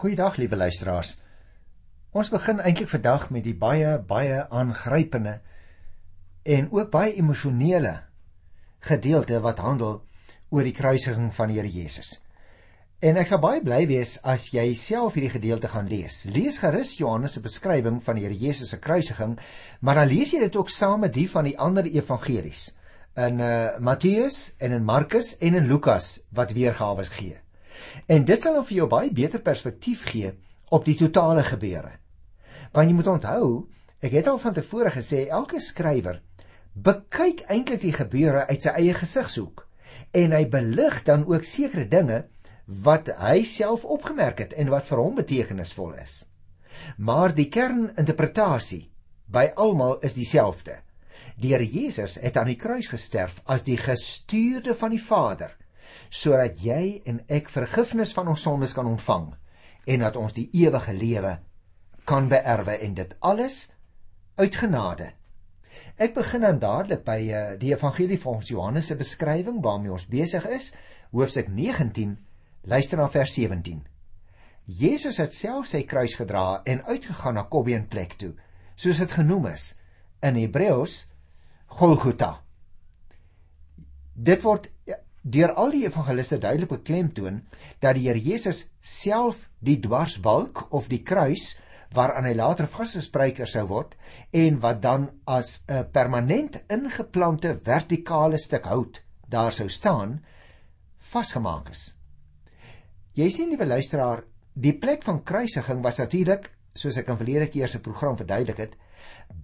Goeiedag liewe luisteraars. Ons begin eintlik vandag met die baie baie aangrypende en ook baie emosionele gedeelte wat handel oor die kruisiging van die Here Jesus. En ek sal baie bly wees as jy self hierdie gedeelte gaan lees. Lees gerus Johannes se beskrywing van die Here Jesus se kruisiging, maar dan lees jy dit ook saam met die van die ander evangelies in uh, Matteus en in Markus en in Lukas wat weergawe gee. En dit sal vir jou baie beter perspektief gee op die totale gebeure. Want jy moet onthou, ek het al van tevore gesê elke skrywer bekyk eintlik die gebeure uit sy eie gesigshoek en hy belig dan ook sekere dinge wat hy self opgemerk het en wat vir hom betekenisvol is. Maar die kerninterpretasie by almal is dieselfde. Die Here Jesus het aan die kruis gesterf as die gestuurde van die Vader sodat jy en ek vergifnis van ons sondes kan ontvang en dat ons die ewige lewe kan beerwe en dit alles uit genade. Ek begin dan dadelik by uh, die evangelie volgens Johannes se beskrywing waarmee ons besig is, hoofstuk 19, luister na vers 17. Jesus het self sy kruis gedra en uitgegaan na Kobbeen plek toe, soos dit genoem is in Hebreëus Golgotha. Dit word deur al die evangeliste duidelik beklemtoon dat die Here Jesus self die dwarsbalk of die kruis waaraan hy later vasgespryker sou word en wat dan as 'n permanent ingeplante vertikale stuk hout daar sou staan vasgemaak is. Jy sien liewe luisteraar, die plek van kruisiging was natuurlik, soos ek in verlede keer se program verduidelik het,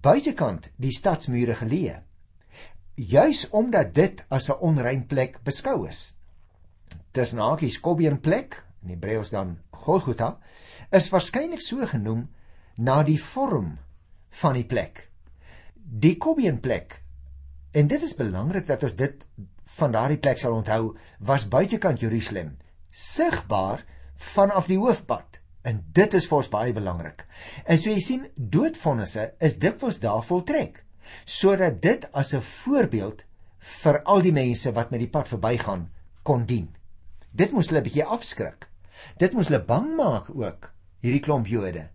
buitekant die stadsmure geleë juis omdat dit as 'n onrein plek beskou is. Dis nagies Kobbeen plek, in Hebreëus dan Golgotha, is waarskynlik so genoem na die vorm van die plek. Die Kobbeen plek. En dit is belangrik dat ons dit van daardie plek sal onthou, was buitekant Jerusalem, sigbaar vanaf die hoofpad. En dit is vir ons baie belangrik. En so jy sien, doodvonnisse is dikwels daar voltrek sodat dit as 'n voorbeeld vir al die mense wat met die pad verbygaan kon dien. Dit moes hulle 'n bietjie afskrik. Dit moes hulle bang maak ook hierdie klomp Jode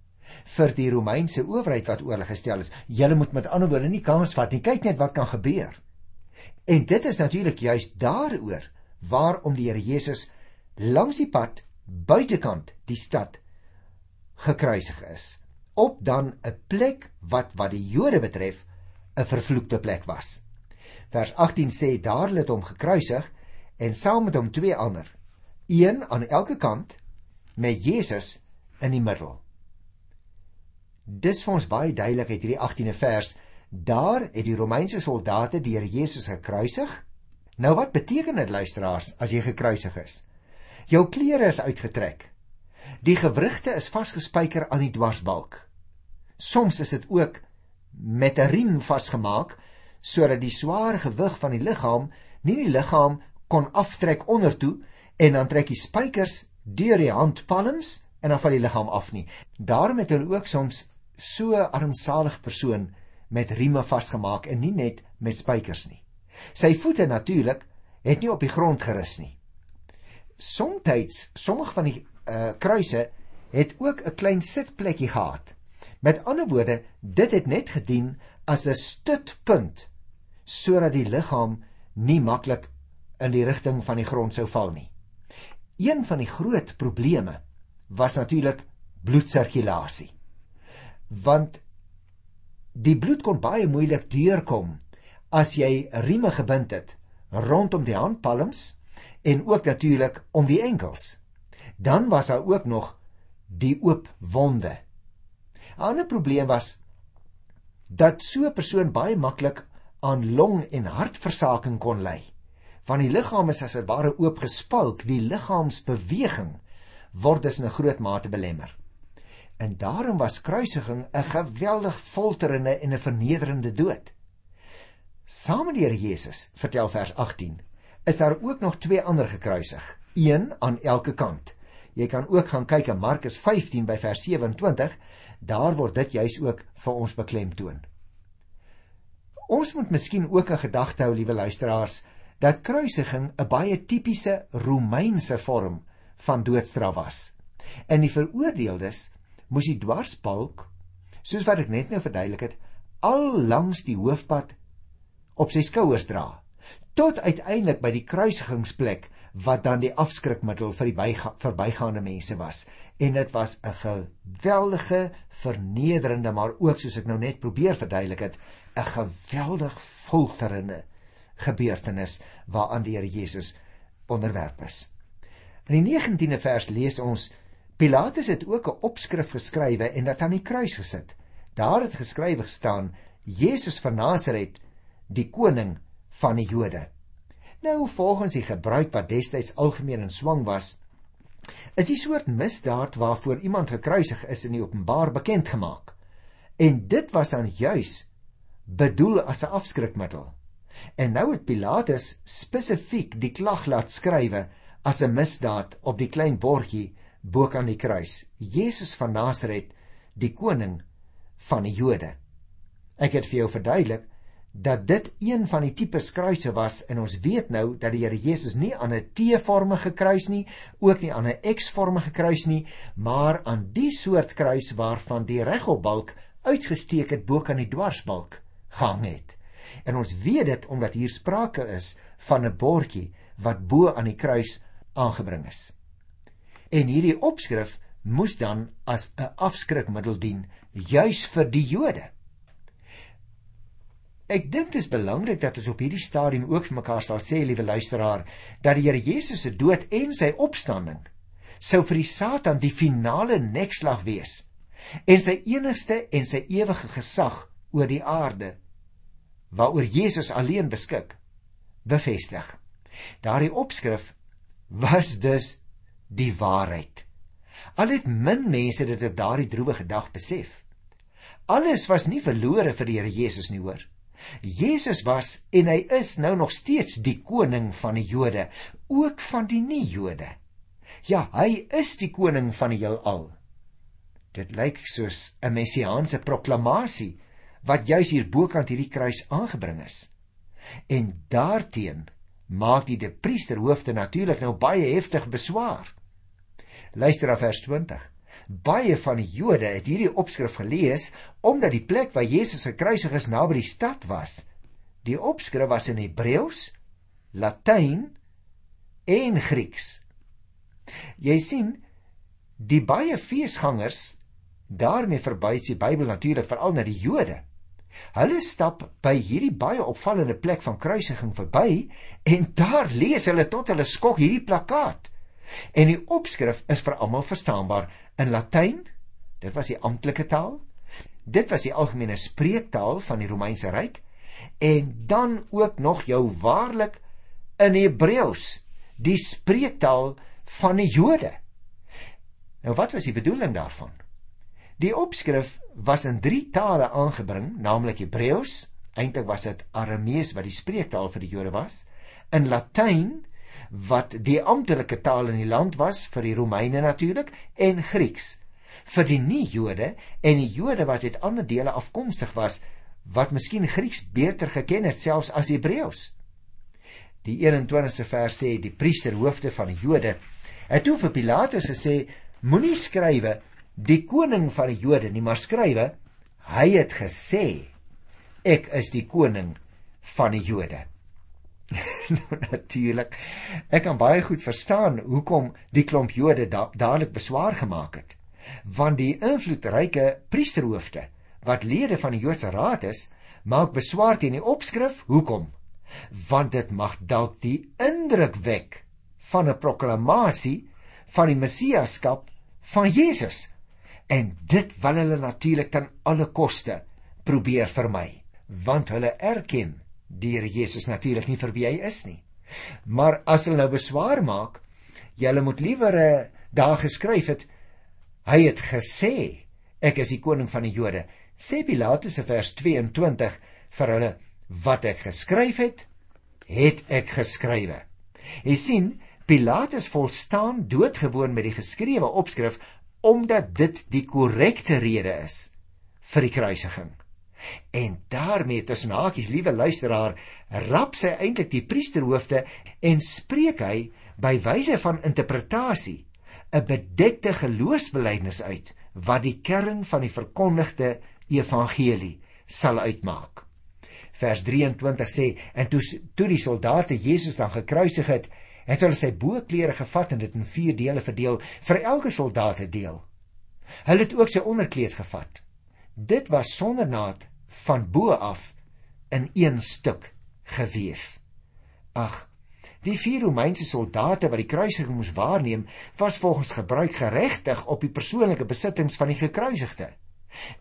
vir die Romeinse owerheid wat oor hulle gestel is. Julle moet met ander woorde nie kans vat nie. Kyk net wat kan gebeur. En dit is natuurlik juis daaroor waarom die Here Jesus langs die pad buitekant die stad gekruisig is op dan 'n plek wat wat die Jode betref 'n vervloekte plek was. Vers 18 sê daar het hom gekruisig en saam met hom twee ander, een aan elke kant met Jesus in die middel. Dis vir ons baie duidelik uit hierdie 18de vers. Daar het die Romeinse soldate die Here Jesus gekruisig. Nou wat beteken dit luisteraars as jy gekruisig is? Jou klere is uitgetrek. Die gewrigte is vasgespijker aan die dwarsbalk. Soms is dit ook met 'n riem vasgemaak sodat die swaar gewig van die liggaam nie die liggaam kon aftrek ondertoe en dan trek die spykers deur die handpalms en dan val die liggaam af nie. Daarom het hulle ook soms so armsalig persoon met rieme vasgemaak en nie net met spykers nie. Sy voete natuurlik het nie op die grond gerus nie. Somstyds sommige van die uh, kruise het ook 'n klein sitplekkie gehad Met ander woorde, dit het net gedien as 'n stutpunt sodat die liggaam nie maklik in die rigting van die grond sou val nie. Een van die groot probleme was natuurlik bloedsirkulasie. Want die bloed kon baie moeilik deurkom as jy rieme gebind het rondom die handpalms en ook natuurlik om die enkels. Dan was daar ook nog die oop wonde ander probleem was dat so 'n persoon baie maklik aan long- en hartversaking kon ly. Van die liggaam is as 'n ware oop gespalk, die liggaamsbeweging word dus in 'n groot mate belemmer. En daarom was kruisiging 'n geweldig folterende en 'n vernederende dood. Saam met die Here Jesus, vertel vers 18, is daar ook nog twee ander gekruisig, een aan elke kant. Jy kan ook gaan kyk in Markus 15 by vers 27 daar word dit juis ook vir ons beklemtoon. Ons moet miskien ook 'n gedagte hou, liewe luisteraars, dat kruisiging 'n baie tipiese Romeinse vorm van doodstraf was. En die veroordeeldes moes die dwarsbalk, soos wat ek net nou verduidelik het, al langs die hoofpad op sy skouers dra tot uiteindelik by die kruisigingsplek wat dan die afskrikmiddel vir die verbygaande mense was en dit was 'n geweldige vernederende maar ook soos ek nou net probeer verduidelik het 'n geweldig folterende gebeurtenis waaraan die Here Jesus onderwerp is. In die 19de vers lees ons Pilatus het ook 'n opskrif geskrywe en dit aan die kruis gesit. Daar het geskrywe staan Jesus van Nasaret, die koning van die Jode. Nou volgens die gebruik wat destyds algemeen in swang was, is die soort misdaad waarvoor iemand gekruisig is in die openbaar bekend gemaak. En dit was dan juis bedoel as 'n afskrikmiddel. En nou het Pilatus spesifiek die klag laat skrywe as 'n misdaad op die klein bordjie bo aan die kruis. Jesus van Nasaret, die koning van die Jode. Ek het vir jou verduidelik dat dit een van die tipe kruise was en ons weet nou dat die Here Jesus nie aan 'n T-vormige kruis nie, ook nie aan 'n X-vormige kruis nie, maar aan die soort kruis waarvan die regopbalk uitgesteek het bo kan die dwarsbalk gehang het. En ons weet dit omdat hier sprake is van 'n bordjie wat bo aan die kruis aangebring is. En hierdie opskrif moes dan as 'n afskrikmiddel dien juis vir die Jode. Ek dink dit is belangrik dat ons op hierdie stadium ook vir mekaar sal sê, liewe luisteraar, dat die Here Jesus se dood en sy opstanding sou vir die Satan die finale nekslag wees en sy enigste en sy ewige gesag oor die aarde waaroor Jesus alleen beskik bevestig. Daardie opskrif was dus die waarheid. Al het min mense dit op daardie droewige dag besef. Alles was nie verlore vir die Here Jesus nie hoor. Jesus was en hy is nou nog steeds die koning van die Jode, ook van die nie-Jode. Ja, hy is die koning van die heelal. Dit lyk soos 'n messiaanse proklamasie wat juis hier bokant hierdie kruis aangebring is. En daarteen maak die priesterhoofde natuurlik nou baie heftig beswaar. Luister na vers 20. Baie van die Jode het hierdie opskrif gelees omdat die plek waar Jesus gekruisig is naby die stad was. Die opskrif was in Hebreëus, Latyn en Grieks. Jy sien, die baie feesgangers daarmee verbuis die Bybel natuurlik veral na die Jode. Hulle stap by hierdie baie opvallende plek van kruisiging verby en daar lees hulle tot hulle skok hierdie plakkaat. En die opskrif is vir almal verstaanbaar in Latyn. Dit was die amptelike taal. Dit was die algemene spreektaal van die Romeinse ryk en dan ook nog jou waarlik in Hebreëus, die spreektaal van die Jode. Nou wat was die bedoeling daarvan? Die opskrif was in drie tale aangebring, naamlik Hebreëus, eintlik was dit Aramees wat die spreektaal vir die Jode was, in Latyn wat die amptelike taal in die land was vir die Romeine natuurlik en Grieks vir die nie-Jode en die Jode wat uit ander dele afkomstig was wat miskien Grieks beter geken het selfs as Hebreëus. Die 21ste vers sê die priesterhoofde van die Jode het toe vir Pilatus gesê moenie skrywe die koning van die Jode nie maar skrywe hy het gesê ek is die koning van die Jode. Nou natuurlik. Ek kan baie goed verstaan hoekom die klomp Jode da dadelik beswaar gemaak het. Want die invloedryke priesterhoofde wat lede van die Joodse raad is, maak beswaar teen die opskrif. Hoekom? Want dit mag dalk die indruk wek van 'n proklamasie van die messiaskap van Jesus. En dit wil hulle natuurlik ten alle koste probeer vermy, want hulle erken Here Jesus natuurlik nie vir wie hy is nie. Maar as hulle nou beswaar maak, julle moet liewer uh, daar geskryf het hy het gesê ek is die koning van die Jode. Sê Pilatus se vers 22 vir hulle wat ek geskryf het, het ek geskrywe. Jy sien, Pilatus volstaan doodgewoon met die geskrewe opskrif omdat dit die korrekte rede is vir die kruisiging. En daarmee tussen hakies, liewe luisteraar, rap sy eintlik die priesterhoofde en spreek hy by wyse van interpretasie 'n bedekte geloofsbelijdenis uit wat die kern van die verkondigde evangelie sal uitmaak. Vers 23 sê en toe toe die soldate Jesus dan gekruisig het, het hulle sy boklere gevat en dit in vier dele verdeel vir elke soldaat 'n deel. Hulle het ook sy onderkleed gevat. Dit was sonder naad van bo af in een stuk geweef. Ag, die vier Romeinse soldate wat die kruisiging moes waarneem, was volgens gebruik geregtig op die persoonlike besittings van die gekruisigde.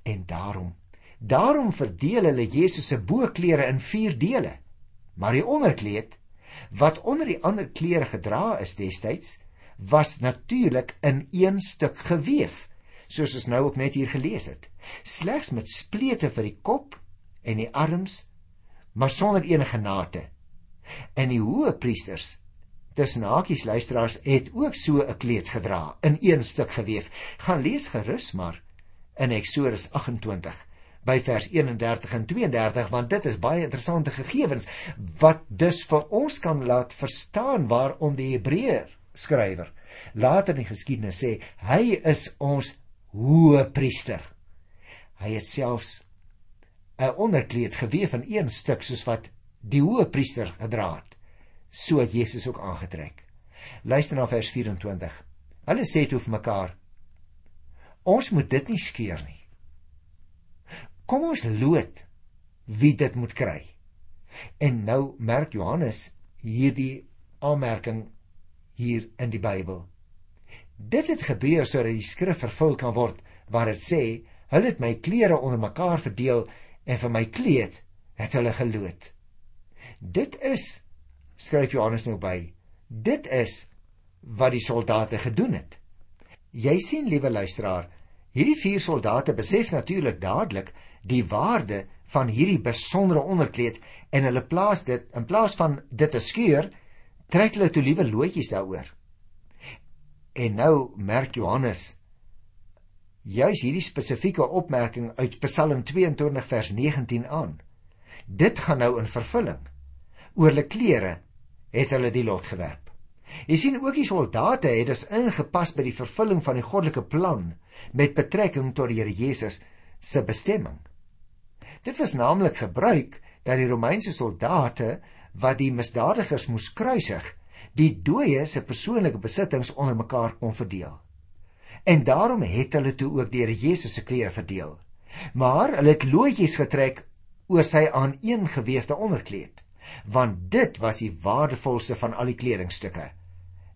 En daarom, daarom verdeel hulle Jesus se boklere in vier dele. Maar die onderkleed wat onder die ander klere gedra is destyds, was natuurlik in een stuk geweef, soos ons nou ook net hier gelees het. Slegs met splete vir die kop en die arms, maar sonder enige nate. En die hoë priesters tussen hakies luisteraars het ook so 'n kleed gedra in een stuk geweef. Gaan lees gerus maar in Eksodus 28 by vers 31 en 32 want dit is baie interessante gegevens wat dus vir ons kan laat verstaan waarom die Hebreër skrywer later in die geskiedenis sê hy is ons hoë priester. Hy het selfs 'n onderkleed geweef in een stuk soos wat die hoë priester gedra het. So het Jesus ook aangetrek. Luister na vers 24. Hulle sê toe vir mekaar: Ons moet dit nie skeur nie. Kom ons lood wie dit moet kry. En nou merk Johannes hierdie aanmerking hier in die Bybel. Dit het gebeur sodat die skrif vervul kan word waar dit sê, hulle het my klere onder mekaar verdeel en vir my kleed het hulle geloot. Dit is skryf Johannes nou by. Dit is wat die soldate gedoen het. Jy sien liewe luisteraar, hierdie vier soldate besef natuurlik dadelik die waarde van hierdie besondere onderkleed en hulle plaas dit in plaas van dit te skeur, trek hulle toe liewe loetjies daaroor. En nou merk Johannes juis hierdie spesifieke opmerking uit Psalm 22 vers 19 aan. Dit gaan nou in vervulling. Oor hulle klere het hulle die lot gewerp. Jy sien ook die soldate het dus ingepas by die vervulling van die goddelike plan met betrekking tot die Here Jesus se bestemming. Dit was naamlik gebruik dat die Romeinse soldate wat die misdadigers moes kruisig, die dooie se persoonlike besittings onder mekaar kon verdeel. En daarom het hulle toe ook die Here Jesus se klere verdeel. Maar hulle het loetjies getrek oor sy aaneengeweefde onderkleed, want dit was die waardevolste van al die kledingstukke.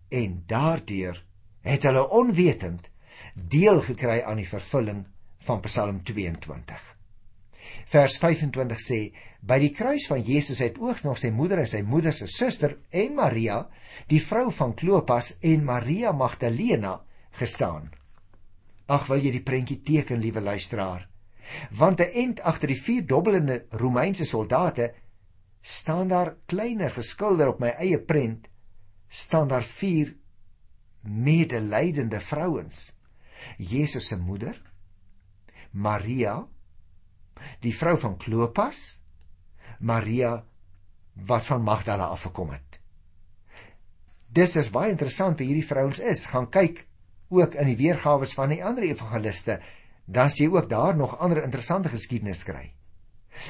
En daardeur het hulle onwetend deel gekry aan die vervulling van Psalm 22. Vers 25 sê: By die kruis van Jesus het ook nog sy moeder en sy moeder se suster en Maria, die vrou van Klopas en Maria Magdalena gestaan. Ag, wil jy die prentjie teken, liewe luisteraar? Want 'n end agter die vier dobbelende Romeinse soldate staan daar kleiner geskilder op my eie prent staan daar vier medelydende vrouens. Jesus se moeder, Maria, die vrou van Klopas, Maria wat van Magdala afgekom het. Dis is baie interessant wie hierdie vrouens is. Gaan kyk ook in die weergawe van die ander evangeliste, dan sien jy ook daar nog ander interessante geskiedenis kry.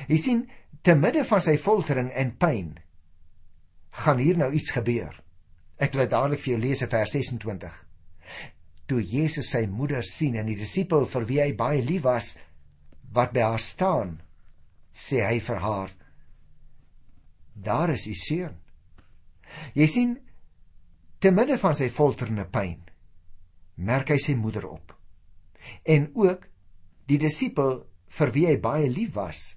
Jy sien, te midde van sy foltering en pyn gaan hier nou iets gebeur. Ek wil dadelik vir jou lees vers 26. Toe Jesus sy moeder sien en die disipel vir wie hy baie lief was, wat by haar staan, sê hy vir haar: Daar is u seun. Jy sien, te midde van sy folterende pyn, merk hy sy moeder op. En ook die disipel vir wie hy baie lief was,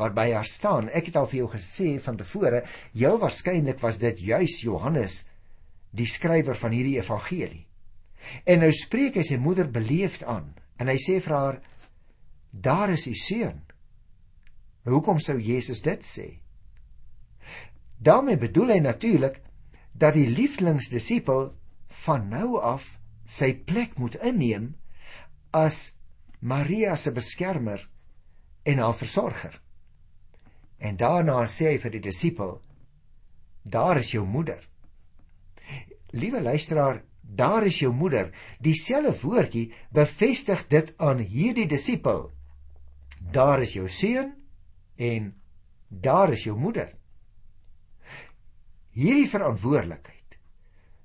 wat by haar staan. Ek het al vir jou gesê van tevore, heel waarskynlik was dit juis Johannes, die skrywer van hierdie evangelie. En nou spreek hy sy moeder beleefd aan en hy sê vir haar: daar is u seun. Hoekom sou Jesus dit sê? daarmee bedoel hy natuurlik dat die lieflingsdisipel van nou af sy plek moet inneem as Maria se beskermer en haar versorger. En daarna sê hy vir die disipel: "Daar is jou moeder." Liewe luisteraar, daar is jou moeder. Dieselfde woordjie bevestig dit aan hierdie disipel. Daar is jou seun en daar is jou moeder. Hierdie verantwoordelikheid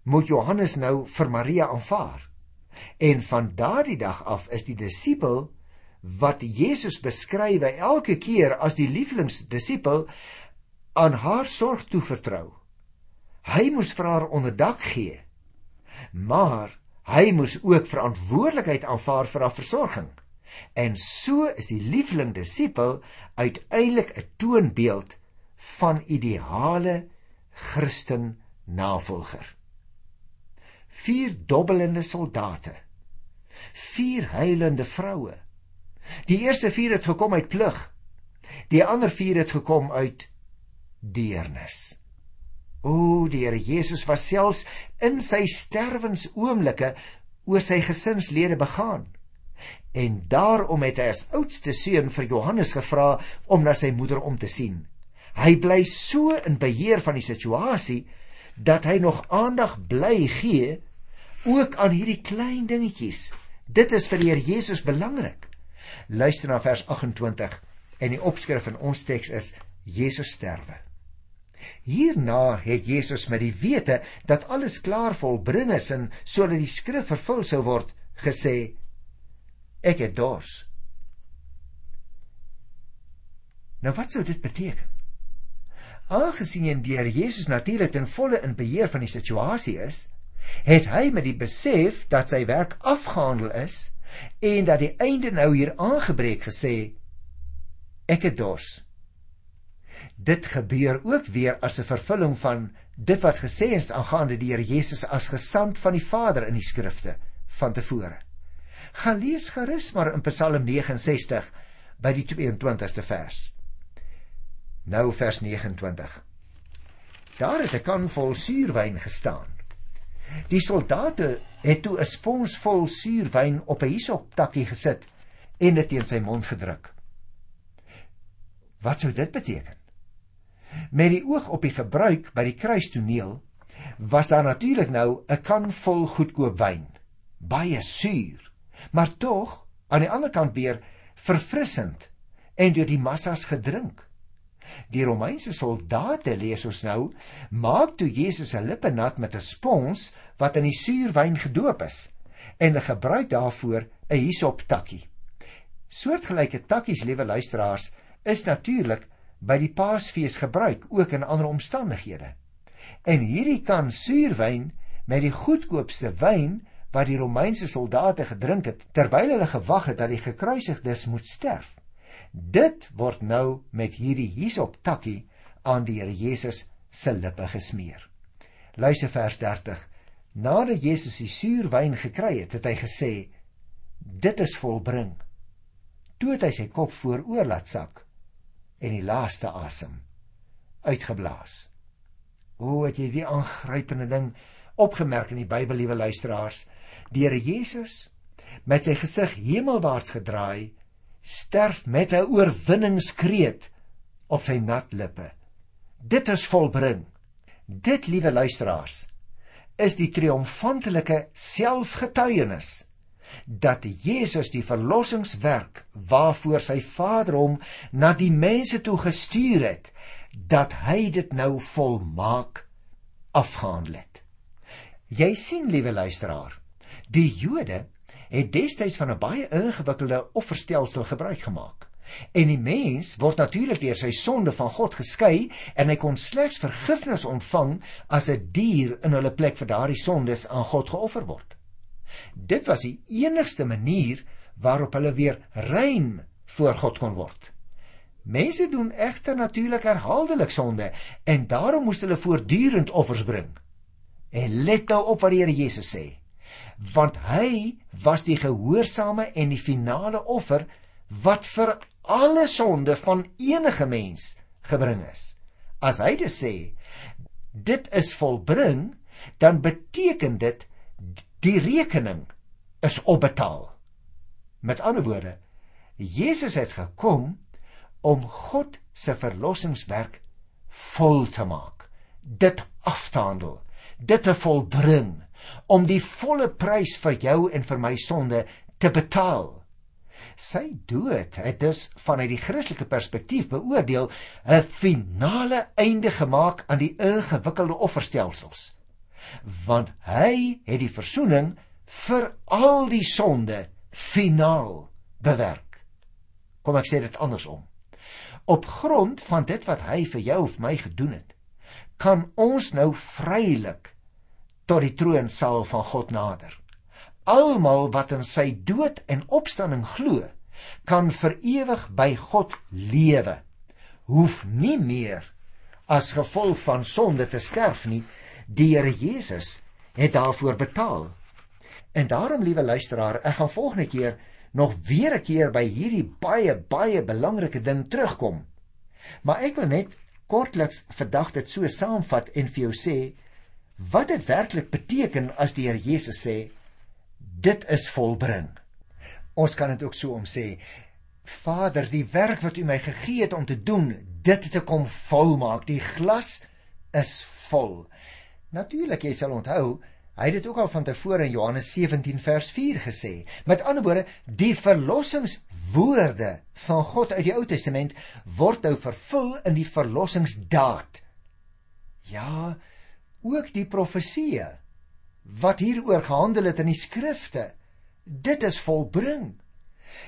moet Johannes nou vir Maria aanvaar. En van daardie dag af is die disipel wat Jesus beskryf elke keer as die lieflingsdisipel aan haar sorg toevertrou. Hy moes vir haar onderdak gee. Maar hy moes ook verantwoordelikheid aanvaar vir haar versorging. En so is die lieveling disipel uiteindelik 'n toonbeeld van ideale Christen navolger. Vier dobbelende soldate. Vier huilende vroue. Die eerste vier het gekom uit plig. Die ander vier het gekom uit deernis. O, die Here Jesus was selfs in sy sterwensoomblikke oor sy gesinslede begaan. En daarom het hy as oudste seun vir Johannes gevra om na sy moeder om te sien. Hy bly so in beheer van die situasie dat hy nog aandag bly gee ook aan hierdie klein dingetjies. Dit is vir die Here Jesus belangrik. Luister na vers 28 en die opskrif in ons teks is Jesus sterwe. Hierna het Jesus met die wete dat alles klaar volbring is en sodat die skrif vervul sou word, gesê: Ek het dors. Nou wat sou dit beteken? Aangesien die Here Jesus natuurlik ten volle in beheer van die situasie is, het hy met die besef dat sy werk afgehandel is en dat die einde nou hier aangebreek gesê ek het dors. Dit gebeur ook weer as 'n vervulling van dit wat gesê is aangaande die Here Jesus as gesant van die Vader in die skrifte van tevore. Gaan lees gerus maar in Psalm 69 by die 22ste vers. Nou vers 29. Daar het 'n kan vol suurwyn gestaan Die soldate het toe 'n spons vol suurwyn op 'n hisoptakkie gesit en dit teen sy mond gedruk. Wat sou dit beteken? Met die oog op die gebruik by die kruistoneel was daar natuurlik nou 'n kan vol goedkoop wyn, baie suur, maar tog aan die ander kant weer verfrissend en deur die massas gedrink. Die Romeinse soldate lees ons nou, maak toe Jesus se lippe nat met 'n spons wat in die suurwyn gedoop is en hulle gebruik daarvoor 'n hisop takkie. Soortgelyke takkies, liewe luisteraars, is natuurlik by die Paasfees gebruik ook in ander omstandighede. En hierdie kan suurwyn met die goedkoopste wyn wat die Romeinse soldate gedrink het terwyl hulle gewag het dat die gekruisigdes moet sterf. Dit word nou met hierdie hisop takkie aan die Here Jesus se lippe gesmeer. Luister vers 30. Nadat Jesus die suurwyn gekry het, het hy gesê: "Dit is volbring." Toe het hy sy kop vooroor laat sak en die laaste asem uitgeblaas. O, het jy die aangrypende ding opgemerk in die Bybel, liewe luisteraars? Die Here Jesus met sy gesig hemelwaarts gedraai sterf met 'n oorwinningskreet op sy nat lippe. Dit is volbring. Dit, liewe luisteraars, is die triomfantelike selfgetuienis dat Jesus die verlossingswerk waarvoor sy Vader hom na die mense toe gestuur het, dat hy dit nou volmaak afgehandel het. Jy sien, liewe luisteraar, die Jode het destyds van 'n baie ingewikkelde offerstelsel gebruik gemaak. En die mens word natuurlik deur sy sonde van God geskei en hy kon slegs vergifnis ontvang as 'n dier in hulle plek vir daardie sondes aan God geoffer word. Dit was die enigste manier waarop hulle weer rein voor God kon word. Mense doen egter natuurlik herhaaldelik sonde en daarom moes hulle voortdurend offers bring. En let nou op wat die Here Jesus sê want hy was die gehoorsame en die finale offer wat vir alle sonde van enige mens gebring is. As hy dit sê, dit is volbring, dan beteken dit die rekening is opbetaal. Met ander woorde, Jesus het gekom om God se verlossingswerk vol te maak, dit af te handel, dit te volbring om die volle prys vir jou en vir my sonde te betaal. Sy dood het dus vanuit die Christelike perspektief beoordeel 'n finale einde gemaak aan die ingewikkelde offerstelsels. Want hy het die verzoening vir al die sonde finaal bewerk. Kom ek sê dit andersom. Op grond van dit wat hy vir jou of my gedoen het, kan ons nou vrylik tot die troonsaal van God nader. Almal wat in sy dood en opstanding glo, kan vir ewig by God lewe. Hoef nie meer as gevolg van sonde te sterf nie. Die Here Jesus het daarvoor betaal. En daarom, liewe luisteraar, ek gaan volgende keer nog weer 'n keer by hierdie baie baie belangrike ding terugkom. Maar ek wil net kortliks vandag dit so saamvat en vir jou sê wat dit werklik beteken as die Here Jesus sê dit is volbring. Ons kan dit ook so om sê Vader, die werk wat U my gegee het om te doen, dit te kom volmaak. Die glas is vol. Natuurlik jy sal onthou Hy het dit ook al van tevore in Johannes 17 vers 4 gesê. Met ander woorde, die verlossingswoorde van God uit die Ou Testament word nou vervul in die verlossingsdaad. Ja, ook die profeseë wat hieroor gehandel het in die skrifte, dit is volbring.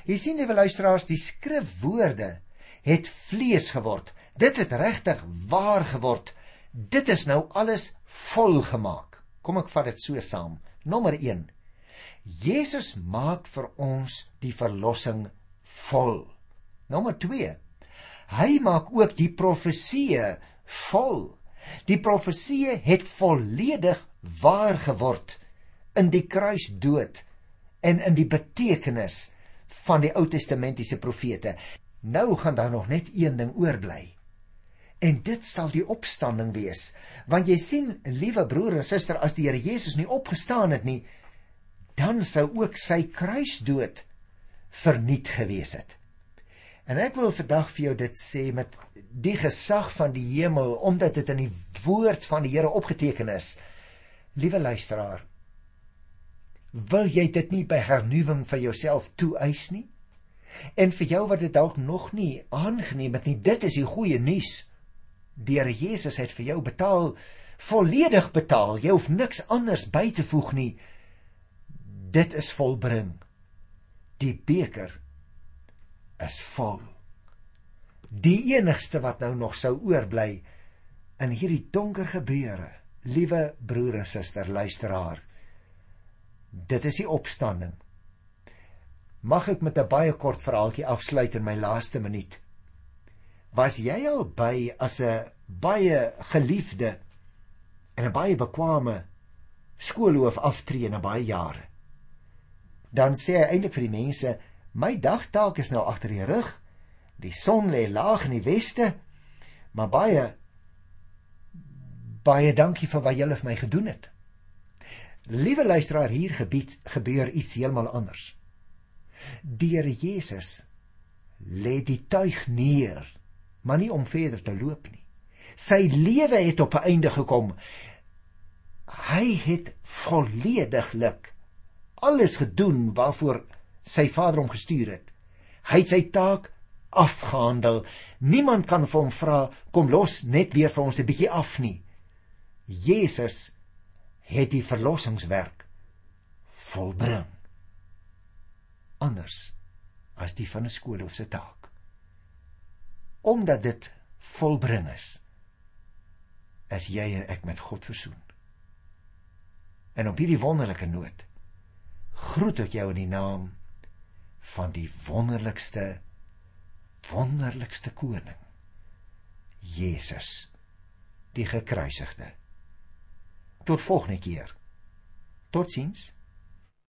Jy sien liewe luisteraars, die skrifwoorde het vlees geword. Dit het regtig waar geword. Dit is nou alles volgemaak. Kom ek vat dit so saam. Nommer 1. Jesus maak vir ons die verlossing vol. Nommer 2. Hy maak ook die profeseë vol. Die profeseë het volledig waar geword in die kruisdood en in die betekenis van die Ou Testamentiese profete. Nou gaan daar nog net een ding oorbly. En dit sal die opstanding wees. Want jy sien, liewe broer en suster, as die Here Jesus nie opgestaan het nie, dan sou ook sy kruisdood verniet gewees het. En ek wil vandag vir jou dit sê met die gesag van die hemel omdat dit in die woord van die Here opgeteken is. Liewe luisteraar, wil jy dit nie by hernuwing vir jouself toeëis nie? En vir jou wat dit dalk nog nie aangeneem het nie, dit is die goeie nuus die Here Jesus het vir jou betaal, volledig betaal. Jy hoef niks anders by te voeg nie. Dit is volbring. Die beker is vol. Die enigste wat nou nog sou oorbly in hierdie donker gebeure, liewe broer en suster, luisteraar. Dit is die opstanding. Mag ek met 'n baie kort verhaaltjie afsluit in my laaste minuut? was jy al by as 'n baie geliefde en 'n baie bekwame skoolhoof aftree na baie jare. Dan sê hy eintlik vir die mense, my dagtaak is nou agter die rug. Die son lê laag in die weste. Maar baie baie dankie vir wat julle vir my gedoen het. Liewe luisteraar, hier gebied gebeur iets heeltemal anders. Here Jesus lê die tuig neer maar nie om verder te loop nie. Sy lewe het op 'n einde gekom. Hy het vollediglik alles gedoen waarvoor sy Vader hom gestuur het. Hy het sy taak afgehandel. Niemand kan vir hom vra kom los net weer vir ons 'n bietjie af nie. Jesus het die verlossingswerk volbring. Anders as die van 'n skoolhoof se taak omdat dit volbring is is jy en ek met God versoen. En op hierdie wonderlike noot groet ek jou in die naam van die wonderlikste wonderlikste koning Jesus die gekruisigde. Tot volgende keer. Totsiens.